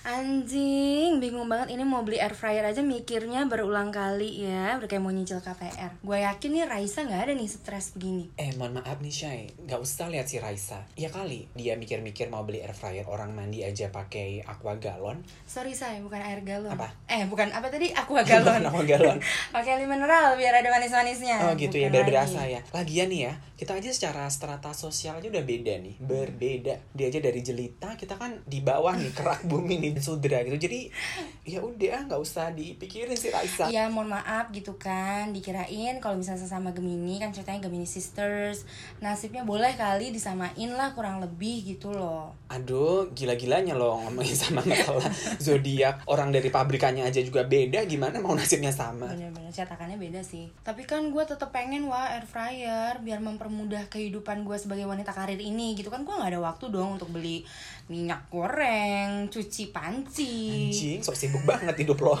Anjing, bingung banget ini mau beli air fryer aja mikirnya berulang kali ya Udah kayak mau nyicil KPR Gue yakin nih Raisa gak ada nih stres begini Eh mohon maaf nih Shay, nggak usah lihat si Raisa. Ya kali dia mikir-mikir mau beli air fryer orang mandi aja pakai aqua galon. Sorry saya, bukan air galon Apa? Eh, bukan apa tadi? Aqua galon Aqua galon. Pakai mineral biar ada manis-manisnya Oh gitu ya, Bukan biar lagi. berasa ya. Lagian nih ya, kita aja secara strata sosial aja udah beda nih, berbeda. Dia aja dari jelita, kita kan di bawah nih kerak bumi nih sudra gitu. Jadi ya udah nggak usah dipikirin si Raisa. Ya mohon maaf gitu kan Dikirain kalau misalnya sesama Gemini Kan ceritanya Gemini Sisters Nasibnya boleh kali disamain lah kurang lebih gitu loh Aduh, gila-gilanya loh ngomongin sama masalah zodiak. Orang dari pabrikannya aja juga beda, gimana mau nasibnya sama? Bener-bener cetakannya beda sih Tapi kan gue tetep pengen wah air fryer Biar mempermudah kehidupan gue sebagai wanita karir ini gitu kan Gue gak ada waktu dong untuk beli minyak goreng Cuci panci Anjing, sok sibuk banget hidup lo.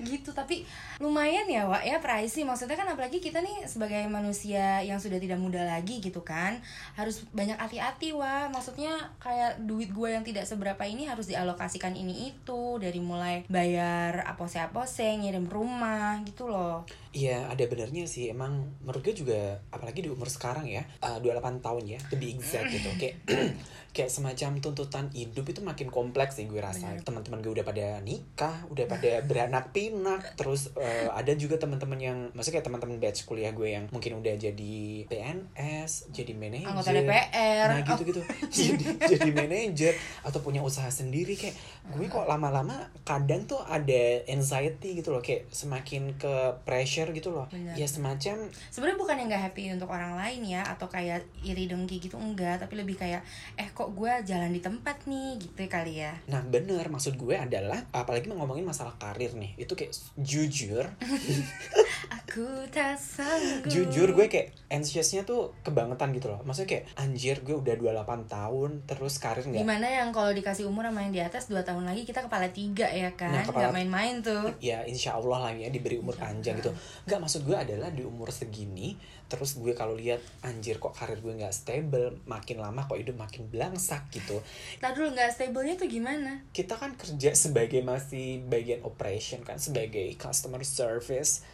gitu tapi lumayan ya Wak ya pricey maksudnya kan apalagi kita nih sebagai manusia yang sudah tidak muda lagi gitu kan harus banyak hati-hati Wak maksudnya kayak duit gue yang tidak seberapa ini harus dialokasikan ini itu dari mulai bayar apose-apose ngirim rumah gitu loh Iya, ada benernya sih. Emang menurut gue juga, apalagi di umur sekarang ya, uh, 28 tahun ya, lebih exact gitu. Kayak kayak semacam tuntutan hidup itu makin kompleks sih gue rasa. Bener. Teman-teman gue udah pada nikah, udah pada beranak pinak. Terus uh, ada juga teman-teman yang, maksudnya kayak teman-teman batch kuliah gue yang mungkin udah jadi PNS, jadi manajer. anggota DPR Nah gitu-gitu jadi, jadi manajer atau punya usaha sendiri kayak gue kok lama-lama kadang tuh ada anxiety gitu loh kayak semakin ke pressure gitu loh Benar. ya semacam sebenarnya bukan yang nggak happy untuk orang lain ya atau kayak iri dengki gitu enggak tapi lebih kayak eh kok gue jalan di tempat nih gitu kali ya. Nah bener. Maksud gue adalah apalagi ngomongin masalah karir nih. Itu kayak jujur aku tak sanggup. Jujur gue kayak anxiousnya tuh kebangetan gitu loh. Maksudnya kayak anjir gue udah 28 tahun terus karir nggak? Gimana yang kalau dikasih umur sama yang di atas 2 tahun lagi kita kepala tiga ya kan? Nah, kepala- nggak main-main tuh. Ya insya Allah lah ya diberi umur Insya panjang Allah. gitu. Nggak maksud gue adalah di umur segini terus gue kalau lihat anjir kok karir gue nggak stable makin lama kok hidup makin belangsak gitu. Tadi dulu nggak stabilnya tuh gimana? kita kan kerja sebagai masih bagian operation kan sebagai customer service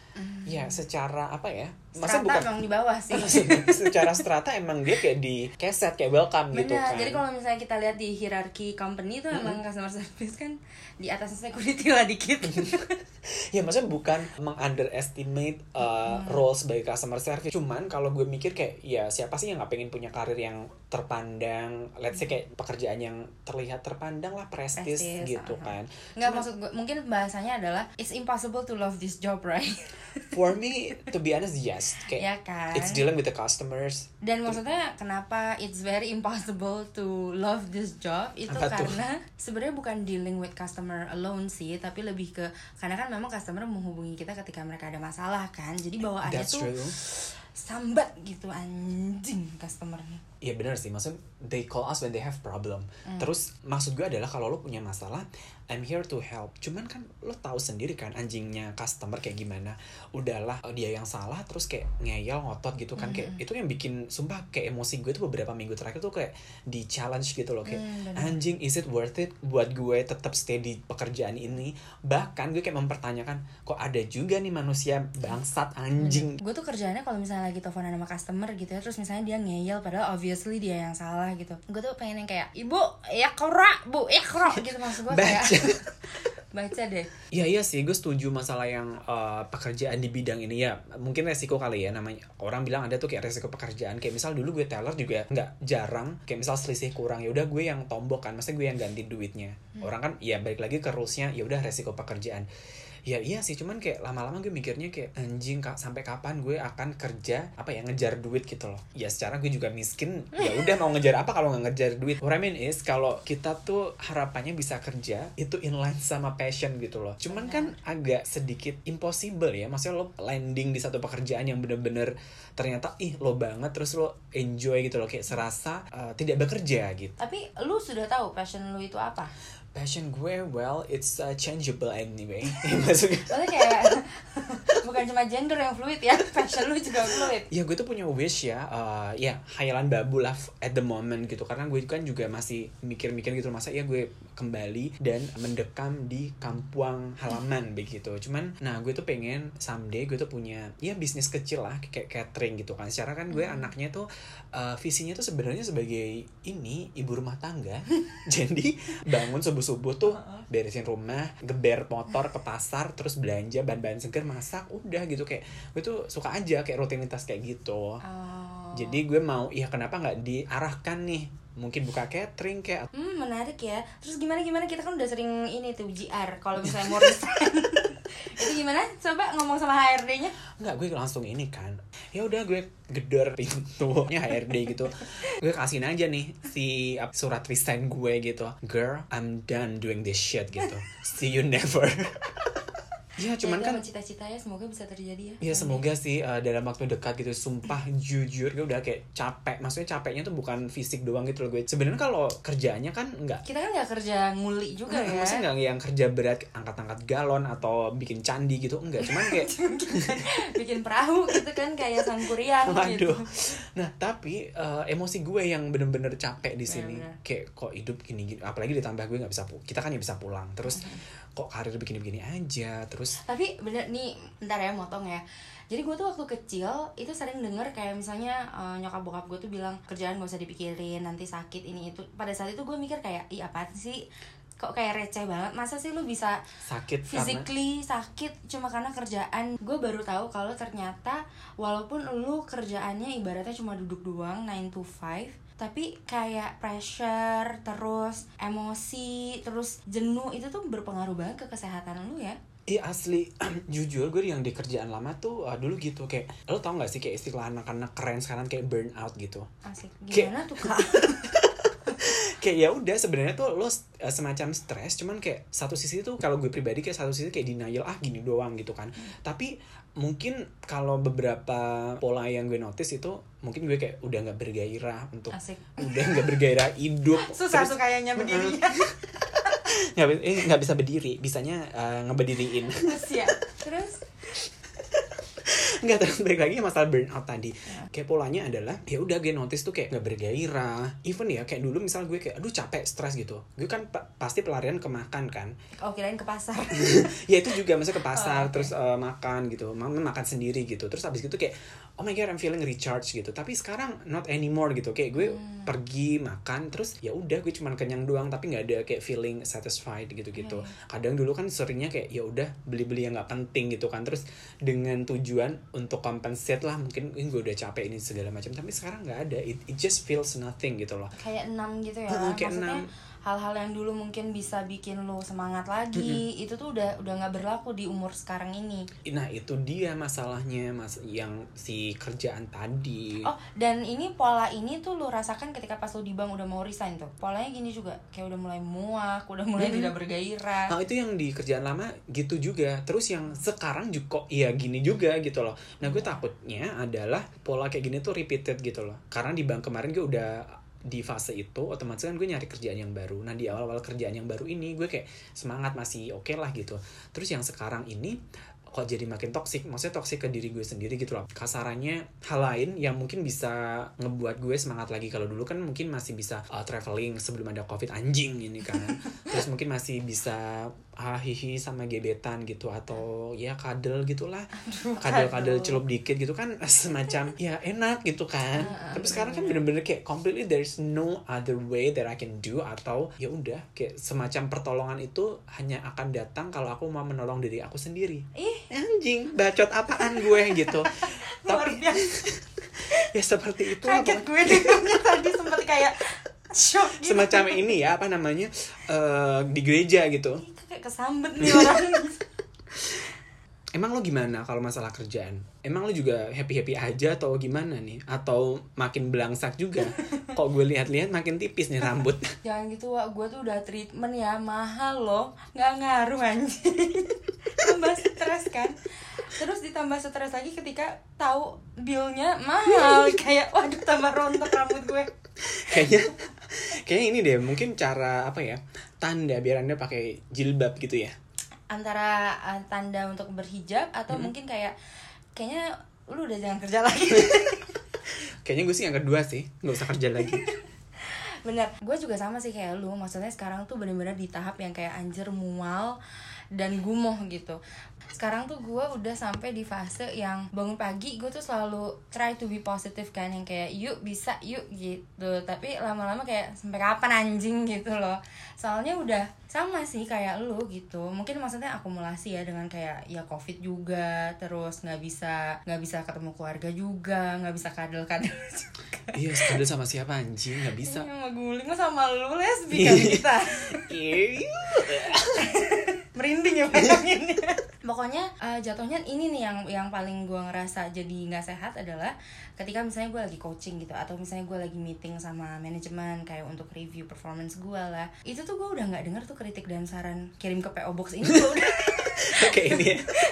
ya secara apa ya masa bukan? emang di bawah sih. Secara strata emang dia kayak di keset kayak welcome gitu Benar, kan. jadi kalau misalnya kita lihat di hierarki company tuh emang customer service kan di atas security lah dikit. Ya maksudnya bukan mengunderestimate uh, role sebagai customer service. Cuman kalau gue mikir kayak ya siapa sih yang nggak pengen punya karir yang terpandang? Let's say kayak pekerjaan yang terlihat terpandang lah prestis Prestis, gitu aha. kan. Nggak Cuman maksud gue, mungkin bahasanya adalah It's impossible to love this job, right? for me to be honest yes kayak ya kan? it's dealing with the customers Dan maksudnya kenapa it's very impossible to love this job itu Apa karena sebenarnya bukan dealing with customer alone sih, tapi lebih ke karena kan memang customer menghubungi kita ketika mereka ada masalah kan. Jadi bawaannya that's tuh true sambat gitu anjing customernya. Iya benar sih, maksudnya they call us when they have problem. Hmm. Terus maksud gue adalah kalau lo punya masalah, I'm here to help. Cuman kan lo tahu sendiri kan anjingnya customer kayak gimana. Udahlah oh, dia yang salah, terus kayak ngeyel ngotot gitu kan kayak Hmm. itu yang bikin sumpah kayak emosi gue tuh beberapa minggu terakhir tuh kayak di challenge gitu loh kayak benar. anjing is it worth it buat gue tetap stay di pekerjaan ini. Bahkan gue kayak mempertanyakan kok ada juga nih manusia bangsat anjing. Gue tuh kerjaannya kalau misalnya lagi teleponan sama customer gitu ya, terus misalnya dia ngeyel padahal obviously dia yang salah gitu. Gue tuh pengen yang kayak, "Ibu, ya kora, Bu, ya kora." gitu maksud gue kayak Baca. baca deh. Iya iya sih, gue setuju masalah yang uh, pekerjaan di bidang ini ya. Mungkin resiko kali ya namanya. Orang bilang ada tuh kayak resiko pekerjaan. Kayak misal dulu gue teller juga nggak jarang. Kayak misal selisih kurang ya udah gue yang tombok kan. Maksudnya gue yang ganti duitnya. Orang kan ya balik lagi ke rulesnya ya udah resiko pekerjaan. Ya iya sih, cuman kayak lama-lama gue mikirnya kayak anjing kak sampai kapan gue akan kerja apa ya ngejar duit gitu loh. Ya secara gue juga miskin. Ya udah mau ngejar apa kalau nggak ngejar duit. What I mean is kalau kita tuh harapannya bisa kerja itu inline sama passion gitu loh. Cuman kan agak sedikit impossible ya. Maksudnya lo landing di satu pekerjaan yang bener-bener ternyata ih lo banget terus lo enjoy gitu loh kayak serasa uh, tidak bekerja gitu. Tapi lu sudah tahu passion lu itu apa? Passion gue well it's uh, changeable anyway. Maksudnya kayak bukan cuma gender yang fluid ya fashion lu juga fluid. Ya gue tuh punya wish ya uh, ya hayalan babu lah at the moment gitu. Karena gue kan juga masih mikir-mikir gitu masa ya gue kembali dan mendekam di kampung halaman begitu. Cuman nah gue tuh pengen someday gue tuh punya ya bisnis kecil lah kayak catering gitu kan. Secara kan gue anaknya tuh uh, visinya tuh sebenarnya sebagai ini ibu rumah tangga. Jadi bangun subuh subuh tuh beresin rumah geber motor ke pasar terus belanja bahan-bahan segar masak udah gitu kayak gue tuh suka aja kayak rutinitas kayak gitu Oh. jadi gue mau iya kenapa nggak diarahkan nih mungkin buka catering kayak Hmm, menarik ya. Terus gimana gimana kita kan udah sering ini tuh GR kalau misalnya mau resign. itu gimana? Coba ngomong sama HRD-nya. nggak gue langsung ini kan ya udah gue gedor pintunya HRD gitu gue kasihin aja nih si surat resign gue gitu girl I'm done doing this shit gitu see you never ya cuman kan cita-cita ya semoga bisa terjadi ya. Ya semoga sih uh, dalam waktu dekat gitu sumpah jujur gue udah kayak capek maksudnya capeknya tuh bukan fisik doang gitu loh gue sebenarnya kalau kerjaannya kan enggak Kita kan nggak kerja nguli juga ya. maksudnya nggak yang kerja berat angkat-angkat galon atau bikin candi gitu enggak cuman kayak bikin perahu gitu kan kayak sangkuriang gitu. Waduh. Nah, tapi eh, emosi gue yang bener-bener capek di sini. Kayak kok hidup gini-gini. Apalagi ditambah gue nggak bisa kita kan ya bisa pulang. Terus kok karir begini-begini aja. Terus Tapi bener nih, ntar ya motong ya. Jadi gue tuh waktu kecil itu sering denger kayak misalnya eh, nyokap bokap gue tuh bilang kerjaan gak usah dipikirin nanti sakit ini itu. Pada saat itu gue mikir kayak iya apa sih kok kayak receh banget masa sih lu bisa sakit karena physically sakit cuma karena kerjaan gue baru tahu kalau ternyata walaupun lu kerjaannya ibaratnya cuma duduk doang 9 to 5 tapi kayak pressure terus emosi terus jenuh itu tuh berpengaruh banget ke kesehatan lu ya? Iya asli. Jujur gue yang di kerjaan lama tuh uh, dulu gitu kayak lo tau gak sih kayak istilah anak-anak keren sekarang kayak burnout gitu? Asik. Kayak- gimana tuh kak? Kayak ya udah sebenarnya tuh lo uh, semacam stres cuman kayak satu sisi tuh kalau gue pribadi kayak satu sisi kayak denial ah gini doang gitu kan. Tapi mungkin kalau beberapa pola yang gue notice itu mungkin gue kayak udah nggak bergairah untuk asik. udah nggak bergairah hidup. Susah Terus- tuh kayaknya berdirinya. Nggak eh, nggak bisa berdiri bisanya uh, ngeberdiriin. Terus ya terus nggak terus balik lagi masalah burnout tadi. Kayak polanya adalah ya udah gue notice tuh kayak nggak bergairah. Even ya kayak dulu misal gue kayak aduh capek stres gitu. Gue kan pa- pasti pelarian ke makan kan. Oh kirain ke pasar. Ya itu juga maksudnya ke pasar Oh, oke. terus uh, makan gitu. Makan sendiri gitu. Terus habis gitu kayak oh my god I'm feeling recharge gitu. Tapi sekarang not anymore gitu. Kayak gue Hmm. pergi makan terus ya udah gue cuman kenyang doang. Tapi nggak ada kayak feeling satisfied gitu gitu Iya, kadang dulu kan seringnya kayak ya udah beli-beli yang nggak penting gitu kan. Terus dengan tujuan untuk compensate lah mungkin "Ih, gue udah capek ini segala macam. Tapi sekarang nggak ada. It, it just feels nothing gitu loh. Kayak enam gitu ya. Heeh, kayak enam. Hal-hal yang dulu mungkin bisa bikin lo semangat lagi itu tuh udah udah nggak berlaku di umur sekarang ini. Nah itu dia masalahnya mas yang si kerjaan tadi. Oh dan ini pola ini tuh lo rasakan ketika pas lo di bank udah mau resign tuh? Polanya gini juga kayak udah mulai muak udah mulai Mm-mm. tidak bergairah. Nah itu yang di kerjaan lama gitu juga. Terus yang sekarang juga kok iya gini juga gitu loh. Nah gue takutnya adalah pola kayak gini tuh repeated gitu loh. Karena di bank kemarin gue udah di fase itu otomatis kan gue nyari kerjaan yang baru. Nah di awal-awal kerjaan yang baru ini gue kayak semangat masih oke lah gitu. Terus yang sekarang ini kok jadi makin toksik maksudnya toksik ke diri gue sendiri gitu loh. Kasarannya hal lain yang mungkin bisa ngebuat gue semangat lagi. Kalau dulu kan mungkin masih bisa uh, traveling sebelum ada covid. Anjing ini kan. Terus mungkin masih bisa ah, hihi sama gebetan gitu atau ya kadel gitulah. Kadel-kadel kadel. celup dikit gitu kan semacam ya enak gitu kan. Tapi sekarang kan bener-bener kayak completely there's no other way that I can do atau ya udah kayak semacam pertolongan itu hanya akan datang kalau aku mau menolong diri aku sendiri. Ih. Anjing bacot apaan gue gitu. Tapi ya seperti itu kaget gue tadi sempet kayak shock gitu. Semacam ini ya apa namanya eh, di gereja gitu. Kayak kesambet nih orang Emang lo gimana kalau masalah kerjaan? Emang lo juga happy-happy aja atau gimana nih? Atau makin belangsak juga? Kok gue lihat-lihat makin tipis nih rambut. Jangan gitu Wak, gue tuh udah treatment ya Mahal loh, nggak ngaruh anjing Tambah stres kan Terus ditambah stres lagi ketika tahu billnya mahal Kayak waduh tambah rontok rambut gue kayaknya kayaknya ini deh mungkin cara apa ya? Tanda biar Anda pakai jilbab gitu ya. antara uh, tanda untuk berhijab atau Hmm. mungkin kayak kayaknya lu udah jangan kerja lagi kayaknya gue sih yang kedua sih nggak usah kerja lagi bener gue juga sama sih kayak lu maksudnya sekarang tuh bener-bener di tahap yang kayak anjir mual dan gumoh gitu sekarang tuh gue udah sampai di fase yang bangun pagi gue tuh selalu try to be positive kan yang kayak yuk bisa yuk gitu. Tapi lama-lama kayak sampai kapan anjing? gitu loh. Soalnya udah sama sih kayak lu gitu. Mungkin maksudnya akumulasi ya dengan kayak ya covid juga terus nggak bisa nggak bisa ketemu keluarga juga nggak bisa kadel-kadel juga. Iya sekadar sama siapa anjing? Nggak bisa. Sama guling sama lu lesbi kan kita. Iya. Merinding ya bayanginnya pokoknya eh, jatuhnya ini nih yang yang paling gue ngerasa jadi nggak sehat adalah ketika misalnya gue lagi coaching gitu atau misalnya gue lagi meeting sama manajemen kayak untuk review performance gue lah itu tuh gue udah nggak denger tuh kritik dan saran kirim ke PO box ini gue udah Oke ini ya.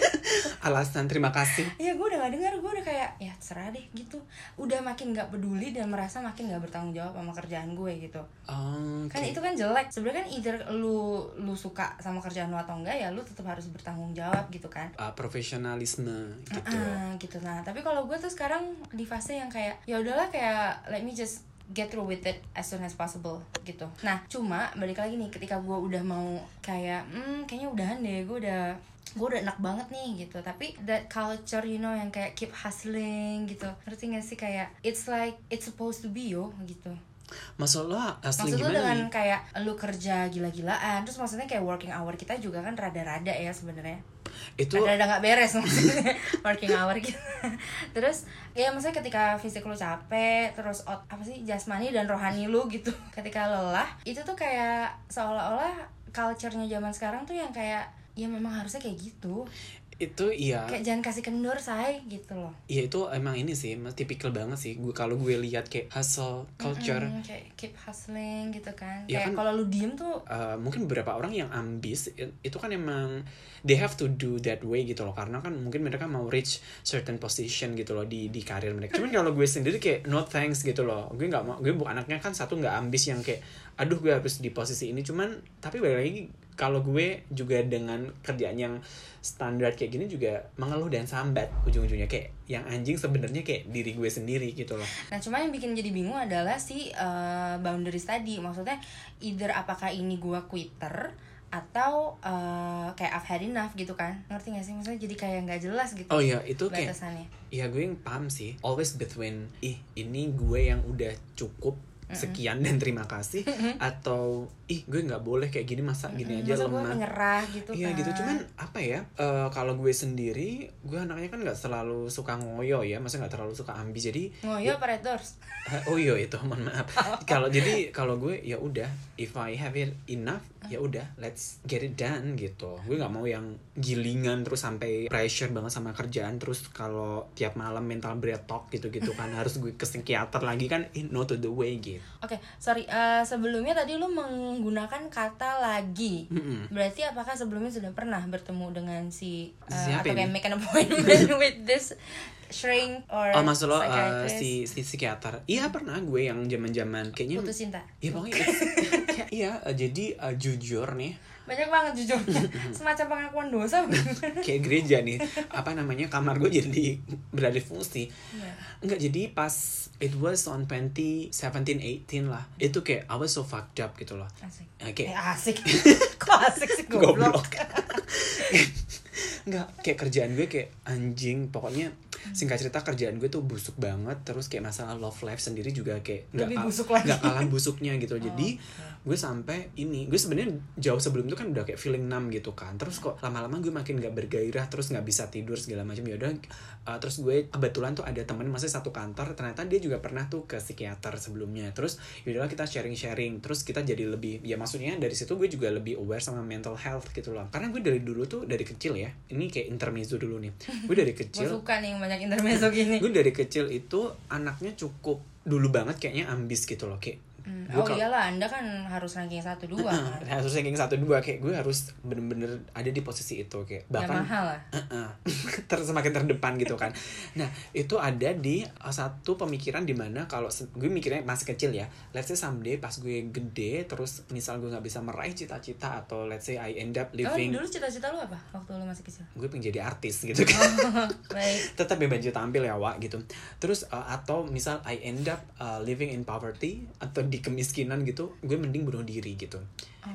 alasan terima kasih. Iya gue udah gak denger, gue udah kayak ya serah deh gitu. Udah makin gak peduli dan merasa makin gak bertanggung jawab sama kerjaan gue gitu. Oh, kan itu kan jelek. Sebenarnya kan either lu lu suka sama kerjaan lu atau enggak ya lu tetap harus bertanggung jawab gitu kan. Uh, profesionalisme gitu. Ah, gitu. Nah tapi kalau gue tuh sekarang di fase yang kayak ya udahlah kayak let me just get through with it as soon as possible gitu. Nah cuma balik lagi nih ketika gue udah mau kayak hmm kayaknya udahan deh gue udah gue udah enak banget nih gitu. Tapi that culture you know yang kayak keep hustling gitu. Ngerti gak sih? Kayak it's like it's supposed to be yo gitu maksud lo asli Maksud lu gimana dengan nih? kayak lu kerja gila-gilaan Terus maksudnya kayak working hour kita juga kan rada-rada ya sebenarnya. Itu Rada-rada gak beres maksudnya Working hour kita Terus ya maksudnya ketika fisik lu capek Terus ot, apa sih jasmani dan rohani lu gitu Ketika lelah Itu tuh kayak seolah-olah culture-nya zaman sekarang tuh yang kayak Ya memang harusnya kayak gitu itu iya Kayak jangan kasih kendur say gitu loh Iya itu emang ini sih, tipikal banget sih. Gue kalau gue lihat kayak hustle culture, Mm, Kayak keep hustling gitu kan Ya Kayak kan- kalau lu diem tuh uh, mungkin beberapa orang yang ambis itu kan emang they have to do that way gitu loh. Karena kan mungkin mereka mau reach certain position gitu loh di di karir mereka. Cuman kalau gue sendiri kayak no thanks gitu loh. Gue nggak mau, gue bukan anaknya kan satu nggak ambis yang kayak aduh gue harus di posisi ini. Cuman tapi balik lagi kalau gue juga dengan kerjaan yang standar kayak gini juga mengeluh dan sambat ujung-ujungnya kayak yang anjing sebenarnya kayak diri gue sendiri gitu loh. Nah, cuma yang bikin jadi bingung adalah si uh, boundaries tadi. Maksudnya either apakah ini gua quitter atau uh, kayak I've had enough gitu kan. Ngerti gak sih? Maksudnya jadi kayak nggak jelas gitu Oh iya itu kayak. Iya gue yang paham sih Always between Ih ini gue yang udah cukup Sekian dan terima kasih Atau Ih gue nggak boleh kayak gini Masa gini aja Masa lemah menyerah gitu Iya kan. gitu Cuman apa ya eh, Kalau gue sendiri Gue anaknya kan nggak selalu suka ngoyo ya Maksudnya nggak terlalu suka ambis Jadi Ngoyo apa red doors? Oh iya itu mohon maaf. Kalau jadi kalau gue ya udah if I have it enough ya udah let's get it done gitu. Gue nggak mau yang gilingan terus sampai pressure banget sama kerjaan terus kalau tiap malam mental breathtalk gitu-gitu kan harus gue ke psikiater lagi kan eh, no to the way gitu. Oke, sorry. uh, sebelumnya tadi lu menggunakan kata lagi. Mm-mm. Berarti apakah sebelumnya sudah pernah bertemu dengan si uh, Siapa atau kayak make an appointment with this shrink or Oh maksud lo uh, si si psikiater? Iya pernah gue yang zaman-zaman kayaknya putus cinta? Iya pokoknya iya uh, jadi uh, jujur nih banyak banget jujur. Semacam pengakuan dosa. Kayak gereja nih. Apa namanya kamar gue jadi beralih fungsi. Iya. Enggak jadi pas it was on 2017 18 lah itu kayak I was so fucked up gitu loh. Asik. Ya, eh, kayak asik. Kok asik sih goblok, goblok. Enggak kayak kerjaan gue kayak anjing. Pokoknya singkat cerita kerjaan gue tuh busuk banget terus kayak masalah love life sendiri juga kayak nggak nggak kalah busuknya gitu. Jadi oke. gue sampai ini gue sebenarnya jauh sebelum itu kan udah kayak feeling numb gitu kan. Terus kok lama-lama gue makin nggak bergairah terus nggak bisa tidur segala macam. Ya udah uh, terus gue kebetulan tuh ada temen masih satu kantor ternyata dia juga pernah tuh ke psikiater sebelumnya. Terus yaudahlah kita sharing-sharing terus kita jadi lebih ya maksudnya dari situ gue juga lebih aware sama mental health gitu loh. Karena gue dari dulu tuh dari kecil ya ini kayak intermezzo dulu nih. Gue dari gue kecil suka nih yang banyak intermezzo gini. Gue dari kecil itu anaknya cukup dulu banget kayaknya ambis gitu loh kayak Hmm, Gua Oh kalau- iyalah, Anda kan harus ranking 1 2 kan. harus ranking satu dua kayak gue harus bener-bener ada di posisi itu kayak bahkan Yamaha lah. Heeh. ter semakin terdepan gitu kan nah itu ada di uh, satu pemikiran di mana kalau gue mikirnya masih kecil ya let's say someday pas gue gede terus misal gue nggak bisa meraih cita-cita atau let's say I end up Oh, living dulu cita-cita lu apa waktu lu masih kecil? gue pengen jadi artis gitu kan Baik. tetap ya baju tampil ya Wak gitu terus uh, atau misal I end up uh, living in poverty atau di kemiskinan gitu gue mending bunuh diri gitu.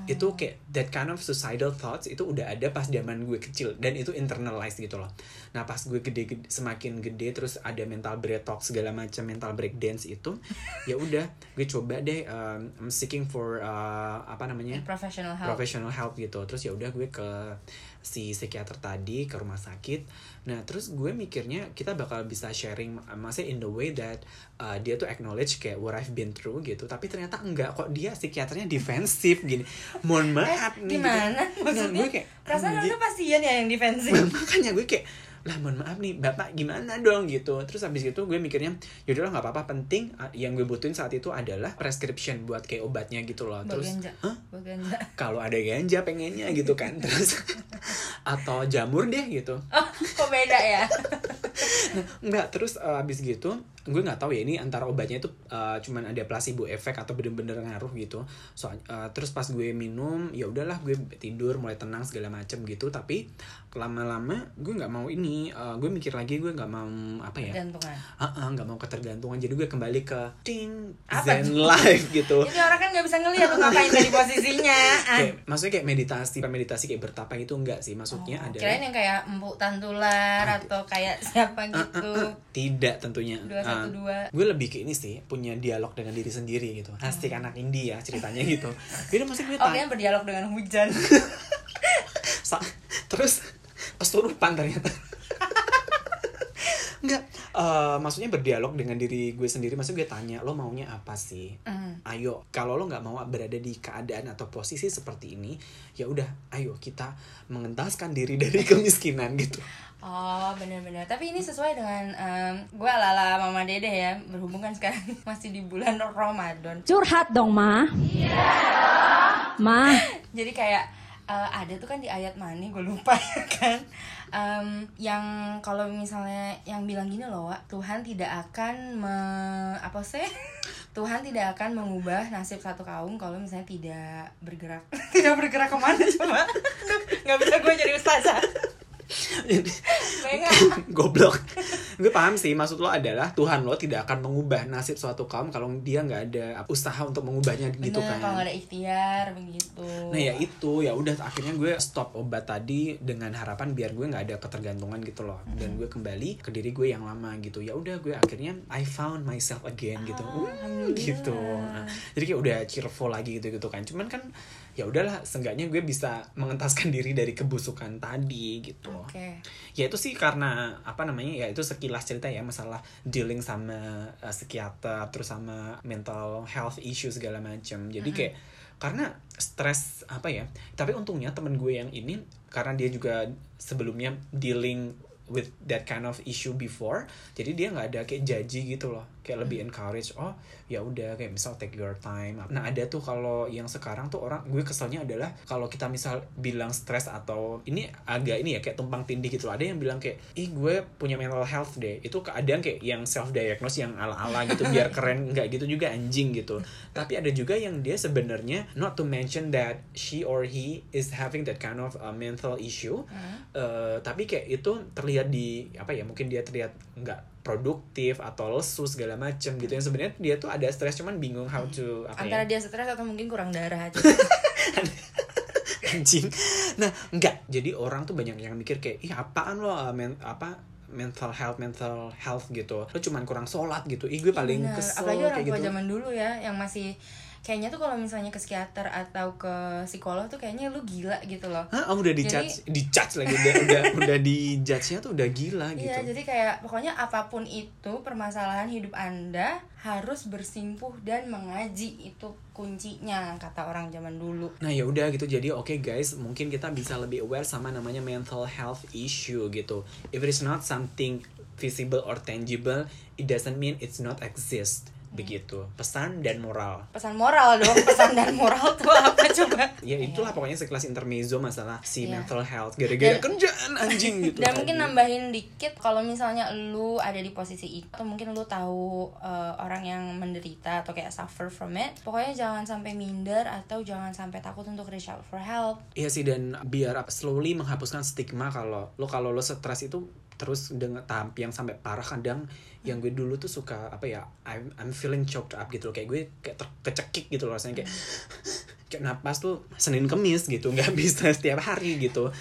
Itu kayak that kind of suicidal thoughts itu udah ada pas zaman gue kecil dan itu internalized gitu loh. Nah pas gue gede, gede semakin gede terus ada mental breakdown segala macam mental breakdance itu ya udah gue coba deh um, I'm seeking for uh, apa namanya? Professional help. professional help gitu. Terus ya udah gue ke si psikiater tadi ke rumah sakit nah terus gue mikirnya kita bakal bisa sharing maksudnya in the way that uh, dia tuh acknowledge kayak what I've been through gitu tapi ternyata enggak kok dia psikiaternya defensif gini mohon maaf Eh, nih gimana? gitu. Nah, Maksudnya, gue kayak perasaan. Anda pasien ya yang defensif. makanya gue kayak lah mohon maaf nih bapak gimana dong gitu. Terus habis itu gue mikirnya yaudahlah nggak apa-apa penting yang gue butuhin saat itu adalah prescription buat kayak obatnya gitu loh. Terus kalau ada ganja pengennya gitu kan terus. Atau jamur deh gitu. Oh, kok beda ya? nah, enggak terus uh, abis gitu gue nggak tahu ya ini antara obatnya itu uh, cuman ada placebo efek atau bener-bener ngaruh gitu so uh, terus pas gue minum ya udahlah gue tidur mulai tenang segala macem gitu tapi lama-lama gue nggak mau ini uh, gue mikir lagi gue nggak mau apa ya Gantungan. Ah, ah, nggak mau ketergantungan jadi gue kembali ke ting Apa zen tuh? life gitu Jadi orang kan nggak bisa ngeliat lu ngapain dari posisinya. Ah. kayak maksudnya kayak meditasi meditasi kayak bertapa itu enggak sih maksudnya Oh, adalah Kirain yang kayak empuk tantular atau kayak siapa Ah, ah, gitu. ah. tidak tentunya Dua Ah, satu dua. gue lebih ke ini sih punya dialog dengan diri sendiri gitu. Asik anak indie ya ceritanya gitu. Jadi maksudnya gue Oh, tanya dia berdialog dengan hujan. terus kesurupan ternyata Enggak, eh, maksudnya berdialog dengan diri gue sendiri Maksudnya gue tanya, lo maunya apa sih? Hmm. Ayo, kalau lo nggak mau berada di keadaan atau posisi seperti ini Ya udah, ayo kita mengentaskan diri dari kemiskinan gitu Oh benar-benar. Tapi ini sesuai dengan em, gue ala-ala Mama Dede ya. Berhubung kan sekarang masih di bulan Ramadan. Curhat dong, Ma. Ma. Jadi kayak eh, ada tuh kan di ayat mana gue lupa ya kan. Em, yang kalau misalnya yang bilang gini loh, Wak, Tuhan tidak akan me, apa sih? Tuhan tidak akan mengubah nasib satu kaum kalau misalnya tidak bergerak. tidak bergerak ke mana coba? Nggak bisa gue jadi ustazah. Goblok. Gue paham sih maksud lo adalah Tuhan lo tidak akan mengubah nasib suatu kaum kalau dia nggak ada usaha untuk mengubahnya gitu Bener, kalau kan. nggak ada ikhtiar begitu. nah ya itu ya udah akhirnya gue stop obat tadi dengan harapan biar gue nggak ada ketergantungan gitu loh. Dan gue kembali ke diri gue yang lama gitu. Ya udah gue akhirnya I found myself again gitu. Oh, Uh, gitu Nah, jadi kayak udah cheerful lagi gitu gitu kan. Cuman kan ya udahlah seenggaknya gue bisa mengentaskan diri dari kebusukan tadi gitu. Oke. ya itu sih karena apa namanya ya itu sekilas cerita ya masalah dealing sama uh, psikiater terus sama mental health issue segala macam jadi kayak karena stres apa ya tapi untungnya temen gue yang ini karena dia juga sebelumnya dealing with that kind of issue before jadi dia nggak ada kayak jaji gitu loh. Kayak lebih encourage oh ya udah kayak misal take your time. Nah ada tuh kalau yang sekarang tuh orang gue keselnya adalah kalau kita misal bilang stres atau ini agak ini ya kayak tumpang tindih gitu loh. Ada yang bilang kayak ih gue punya mental health deh. Itu keadaan kayak yang self diagnose yang ala ala gitu biar keren nggak gitu juga anjing gitu. Tapi ada juga yang dia sebenarnya not to mention that she or he is having that kind of uh, mental issue. Eh, tapi kayak itu terlihat di apa ya mungkin dia terlihat nggak produktif atau lesu segala macam gitu. Yang sebenarnya dia tuh ada stres cuman bingung how to apa Antara ya. dia stres atau mungkin kurang darah aja. anjing. Nah enggak jadi orang tuh banyak yang mikir kayak ih apaan lo uh, men, apa mental health mental health gitu. Lo cuman kurang sholat gitu. Ih gue paling Bener. kesel Apalagi orang tua gitu. zaman dulu ya yang masih kayaknya tuh kalau misalnya ke psikiater atau ke psikolog tuh kayaknya lu gila gitu loh. Hah, oh, udah di judge, di judge lagi udah udah udah di judge-nya tuh udah gila gitu. Iya, jadi kayak pokoknya apa pun itu permasalahan hidup Anda harus bersimpuh dan mengaji itu kuncinya kata orang zaman dulu. Nah ya udah gitu jadi oke guys mungkin kita bisa lebih aware sama namanya mental health issue gitu. If it is not something visible or tangible, it doesn't mean it's not exist. Begitu. Pesan dan moral. Pesan moral dong pesan dan moral tuh apa coba? Ya itulah pokoknya sekelas intermezzo masalah si Iya. mental health. Gara-gara kerjaan anjing gitu dan tadi. mungkin nambahin dikit kalau misalnya lu ada di posisi itu atau mungkin lu tahu eh, orang yang menderita atau kayak suffer from it pokoknya jangan sampai minder atau jangan sampai takut untuk reach out for help. Iya sih dan biar slowly menghapuskan stigma kalau lo kalau lo stres itu terus dengan tahap yang sampai parah kadang yang gue dulu tuh suka apa ya I'm, I'm feeling choked up gitu loh. Kayak gue kayak ter- kecekik gitu loh rasanya kayak kayak napas tuh Senin Kemis gitu nggak bisa setiap hari gitu.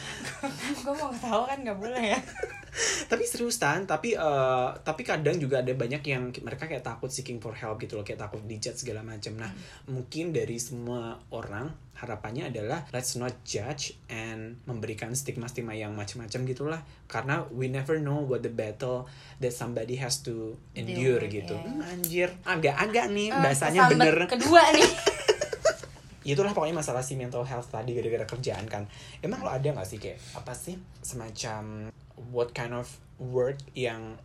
Gue mau ketawa kan nggak boleh ya tapi serius tan. Tapi eh, tapi kadang juga ada banyak yang mereka kayak takut seeking for help gitu loh. Kayak takut dijudge segala macam nah mungkin dari semua orang harapannya adalah let's not judge and memberikan stigma-stigma yang macam-macam gitulah karena we never know what the battle that somebody has to endure with, gitu. yeah. Hmm, anjir. Agak-agak nih Eh, bahasanya bener. kedua nih. Itulah pokoknya masalah si mental health tadi gara-gara kerjaan kan emang lo ada nggak sih kayak apa sih semacam what kind of work yang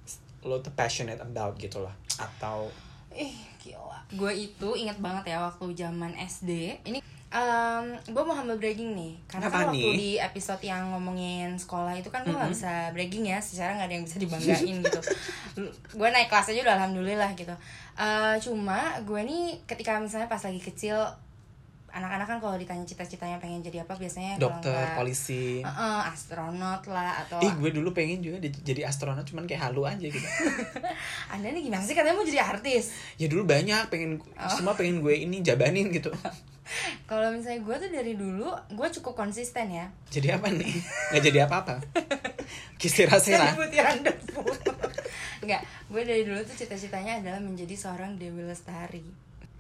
lo tuh passionate about gitu lah atau Ih, gila. Gue itu inget banget ya waktu zaman SD. Ini um, gue mau humble bragging nih. Karena Apa kan waktu nih? di episode yang ngomongin sekolah itu kan gue nggak bisa bragging ya. Secara nggak ada yang bisa dibanggain gitu. gue naik kelas aja udah alhamdulillah gitu. Eh, cuma gue nih ketika misalnya pas lagi kecil anak-anak kan kalau ditanya cita-citanya pengen jadi apa biasanya dokter nggak, polisi. "Eh-eh, astronot lah atau ih gue dulu pengen juga di- jadi astronot cuman kayak halu aja gitu. Anda nih gimana sih? Katanya mau jadi artis. Ya dulu banyak pengen semua pengen gue ini jabanin gitu. Kalau misalnya gue tuh dari dulu gue cukup konsisten ya. Jadi apa nih? Nggak jadi apa-apa. Kisira sera Jadi butiran debu Enggak, gue dari dulu tuh cita-citanya adalah menjadi seorang Dewi Lestari.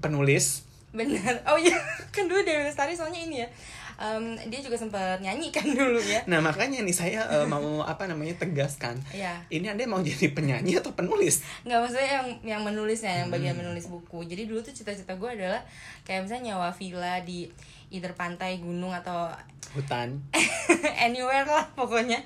Penulis Bener, oh iya, kan dulu Dewi Lestari soalnya ini ya. Em, Dia juga sempat nyanyi kan dulu ya. Nah makanya nih saya eh, mau apa namanya tegaskan. Iya. Ini anda mau jadi penyanyi atau penulis? Nggak maksudnya yang yang menulisnya, yang bagian menulis buku. Jadi dulu tuh cita-cita gue adalah Kayak misalnya nyawa villa di either pantai, gunung, atau hutan. anywhere lah pokoknya.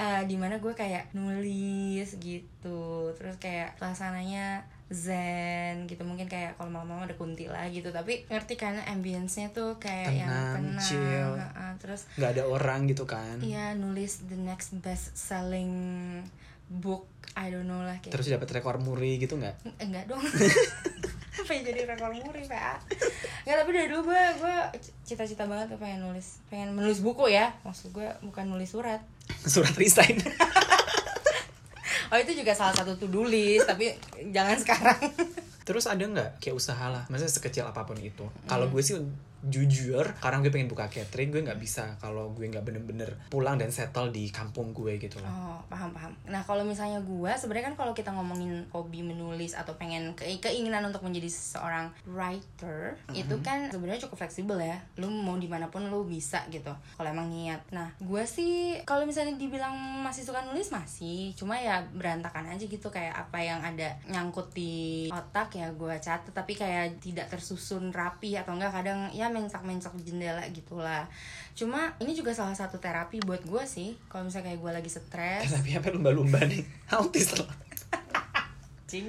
Eh, di mana gue kayak nulis gitu. Terus kayak suasananya zen gitu. Mungkin kayak kalau malam-malam ada kunti lah gitu. Tapi ngerti kan ambience-nya tuh kayak yang Tenang, tenang. chill. Heeh, terus nggak ada orang gitu kan. Iya nulis the next best selling book I don't know lah kayak terus dapat rekor muri gitu nggak? Enggak dong. Apa yang jadi rekor muri PA Enggak tapi dari dulu gue gue cita-cita banget tuh pengen nulis pengen menulis buku ya. Maksud gue bukan nulis surat. Surat resign Oh itu juga salah satu to-do list tapi jangan sekarang. terus ada nggak kayak usaha lah maksudnya sekecil apa pun itu kalau Hmm. gue sih jujur karena gue pengen buka catering gue nggak bisa kalau gue nggak bener-bener pulang dan settle di kampung gue gitu loh Oh paham paham. Nah kalau misalnya gue sebenarnya kan kalau kita ngomongin hobi menulis atau pengen ke- keinginan untuk menjadi seorang writer itu kan sebenarnya cukup fleksibel ya. Lu mau di mana pun lu bisa gitu. Kalau emang niat. Nah gue sih kalau misalnya dibilang masih suka nulis masih. Cuma ya berantakan aja gitu kayak apa yang ada nyangkut di otak ya gue catat tapi kayak tidak tersusun rapi atau enggak kadang ya mencak-mencak jendela gitulah. Cuma ini juga salah satu terapi buat gue sih. Kalau misalnya kayak gue lagi stres, tapi apa lumba-lumba nih autis loh cing.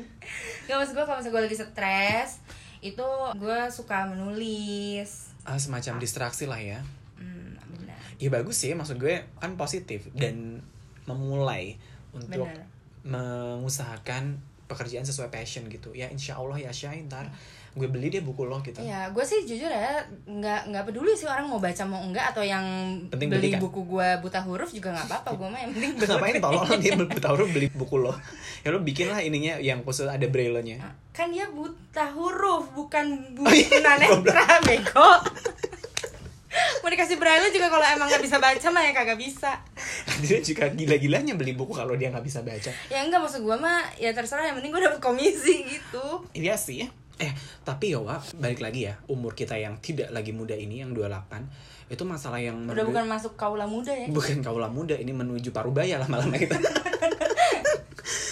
Gak maksud gue kalau misalnya gue lagi stres, itu gue suka menulis. ah, semacam distraksi lah ya Hmm, benar. ya bagus sih maksud gue kan positif dan memulai untuk Benar. mengusahakan pekerjaan sesuai passion gitu. Ya insya Allah ya Syai ntar gue beli deh buku lo gitu. Iya, gue sih jujur ya nggak nggak peduli sih orang mau baca mau enggak atau yang Penting beli beli kan? buku gue buta huruf juga nggak apa-apa gue mah yang penting ngapain tolong dia tahu beli buku lo? Ya lo bikin lah ininya yang khusus ada braille-nya kan dia buta huruf bukan buku Oh iya, tunanetra bego mau dikasih braille juga kalau emang nggak bisa baca mah ya kagak bisa. Dia juga gila-gilanya beli buku kalau dia nggak bisa baca. Ya enggak maksud gue mah ya terserah. Yang penting gue dapet komisi gitu. Iya sih. Eh tapi ya Wak, balik lagi ya. Umur kita yang tidak lagi muda ini yang 28 itu masalah yang udah bukan masuk kaula muda ya. Bukan kaula muda ini menuju parubaya lah malamnya kita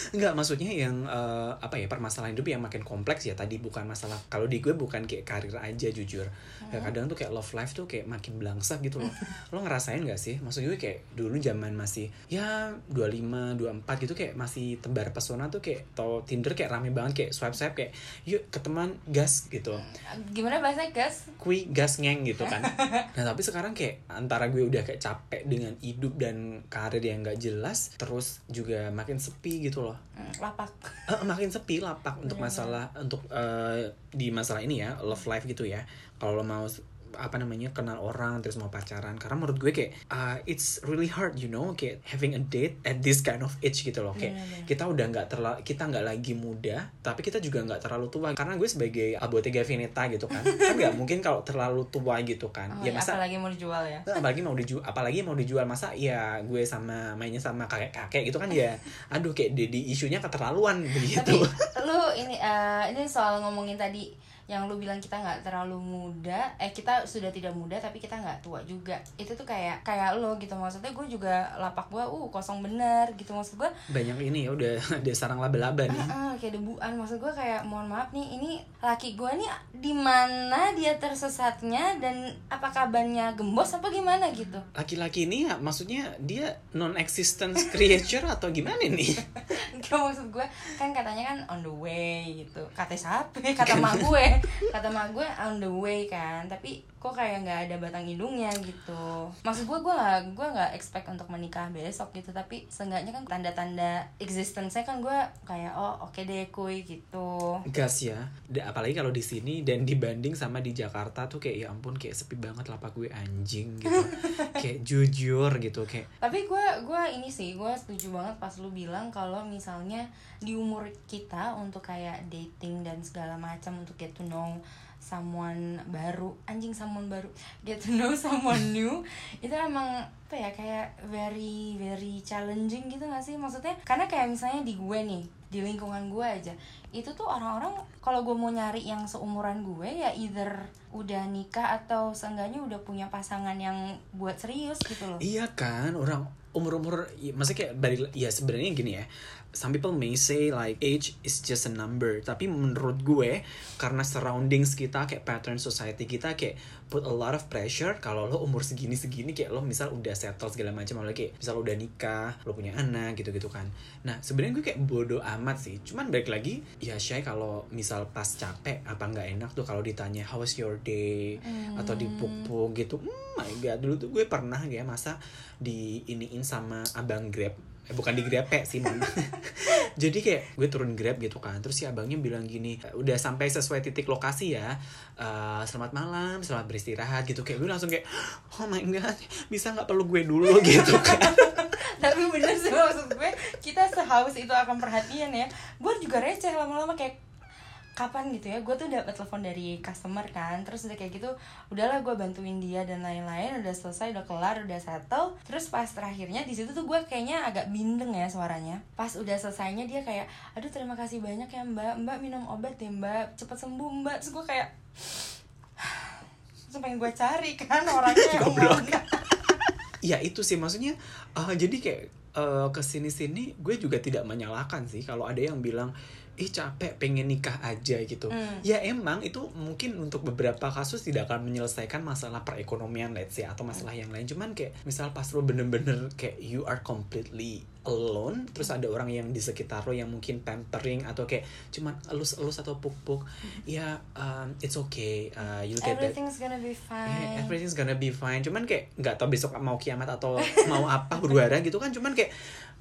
Enggak, maksudnya yang eh, apa ya permasalahan hidup yang makin kompleks ya tadi bukan masalah kalau di gue bukan kayak karir aja jujur. Ya, kadang tuh kayak love life tuh kayak makin belangsak gitu loh. Lo ngerasain gak sih? Maksud gue kayak dulu zaman masih ya 25, 24 gitu kayak masih tebar pesona tuh kayak atau Tinder kayak rame banget kayak swipe swipe kayak yuk ketemuan gas gitu. Gimana bahasanya guys? Kui gas ngeng gitu kan. Nah tapi sekarang kayak antara gue udah kayak capek dengan hidup dan karir yang gak jelas, terus juga makin sepi gitu loh. Hmm, lapak. Eh, makin sepi lapak untuk masalah untuk eh, di masalah ini ya love life gitu ya kalau lo mau apa namanya kenal orang terus mau pacaran. Karena menurut gue kayak uh, it's really hard you know kayak having a date at this kind of age gitu loh. Kayak Bener-bener. kita udah nggak terlalu kita nggak lagi muda tapi kita juga nggak terlalu tua. Karena gue sebagai Bottega Veneta gitu kan kan nggak mungkin kalau terlalu tua gitu kan. Oh, ya masa apalagi mau dijual ya. Nah, apalagi mau dijual apalagi mau dijual masa ya gue sama mainnya sama kakek kakek gitu kan ya. Aduh kayak di, isunya keterlaluan begitu Tapi lu ini eh, ini soal ngomongin tadi yang lu bilang kita nggak terlalu muda, eh kita sudah tidak muda tapi kita nggak tua juga. Itu tuh kayak kayak lo gitu. Maksudnya gue juga lapak gue uh kosong bener gitu. Maksud gue banyak ini ya udah ada sarang laba-laba nih. Ah, kayak debuan. Maksud gue kayak mohon maaf nih ini laki gue nih di mana dia tersesatnya dan apa kabarnya gembos apa gimana gitu? Laki-laki ini ya maksudnya dia non existence creature atau gimana nih? Gak maksud gue kan katanya kan on the way gitu. Kata siapa? Kata mak gue kata mak gue on the way kan tapi kok kayak nggak ada batang hidungnya gitu. Maksud gue gue nggak gue nggak expect untuk menikah besok gitu tapi seenggaknya kan tanda-tanda existence-nya kan gue kayak oh oke deh kuy gitu. Gas ya. Apalagi kalau di sini dan dibanding sama di Jakarta tuh kayak ya ampun kayak sepi banget lapak gue anjing gitu. Kayak jujur gitu kayak tapi gue gue ini sih gue setuju banget pas lu bilang kalau misalnya di umur kita untuk kayak dating dan segala macam untuk get to know someone baru anjing someone baru get to know someone new. Itu emang apa ya kayak very very challenging gitu gak sih? Maksudnya karena kayak misalnya di gue nih di lingkungan gue aja itu tuh orang-orang kalau gue mau nyari yang seumuran gue ya either udah nikah atau seenggaknya udah punya pasangan yang buat serius gitu loh. Iya kan orang umur-umur ya, maksudnya kayak dari ya sebenarnya gini ya some people may say like age is just a number. Tapi menurut gue karena surroundings kita kayak pattern society kita kayak put a lot of pressure kalau lo umur segini segini kayak lo misal udah settle segala macam apalagi kayak misal lo udah nikah lo punya anak gitu gitu kan. Nah sebenarnya gue kayak bodoh amat sih. Cuman balik lagi ya Shay kalau misal pas capek apa nggak enak tuh kalau ditanya how was your day? Atau dipuk-puk gitu. Hmm, my god. Dulu tuh gue pernah ya masa di iniin sama abang grab eh, bukan di grab sih mon jadi kayak gue turun grab gitu kan. Terus si abangnya bilang gini udah sampai sesuai titik lokasi ya. Eh, selamat malam selamat beristirahat gitu. Kayak gue langsung kayak oh my god bisa nggak perlu gue dulu? Gitu kan. Tapi bener sih maksud gue kita sehaus itu akan perhatian ya. Gue juga receh lama-lama kayak kapan gitu ya gue tuh dapat telepon dari customer kan terus udah kayak gitu udahlah gue bantuin dia dan lain-lain udah selesai udah kelar udah settle. Terus pas terakhirnya di situ tuh gue kayaknya agak bindeng ya suaranya. Pas udah selesainya dia kayak aduh terima kasih banyak ya mbak. Mbak minum obat ya mbak. Cepet sembuh mbak. Terus gue kayak Terus pengen gue cari kan orangnya yang ya itu sih. Maksudnya eh, jadi kayak eh, ke sini sini gue juga tidak menyalahkan sih kalau ada yang bilang ih capek pengen nikah aja gitu Hmm. ya emang itu mungkin untuk beberapa kasus tidak akan menyelesaikan masalah perekonomian let's say atau masalah yang lain cuman kayak misal pas lo bener-bener kayak you are completely alone terus ada orang yang di sekitar lo yang mungkin pampering atau kayak cuman elus-elus atau puk-puk ya um, it's okay uh, you'll get that everything's gonna be Yeah, fine everything's gonna be fine. Cuman kayak nggak tahu besok mau kiamat atau mau apa berwarna gitu kan. Cuman kayak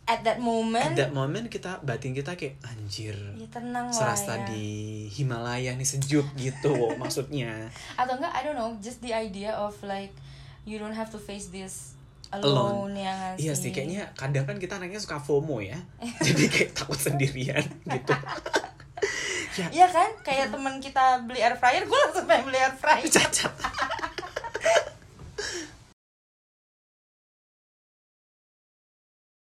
at that moment at that moment kita batin kita kayak anjir. ya tenang Serasa ya. di Himalaya nih sejuk gitu maksudnya. atau enggak I don't know just the idea of like you don't have to face this Alone. alone, ya nggak Iya sih kayaknya kadang kan kita anaknya suka FOMO ya. Jadi kayak takut sendirian gitu. ya Iya kan kayak teman kita beli air fryer gue langsung pengen beli air fryer cacat.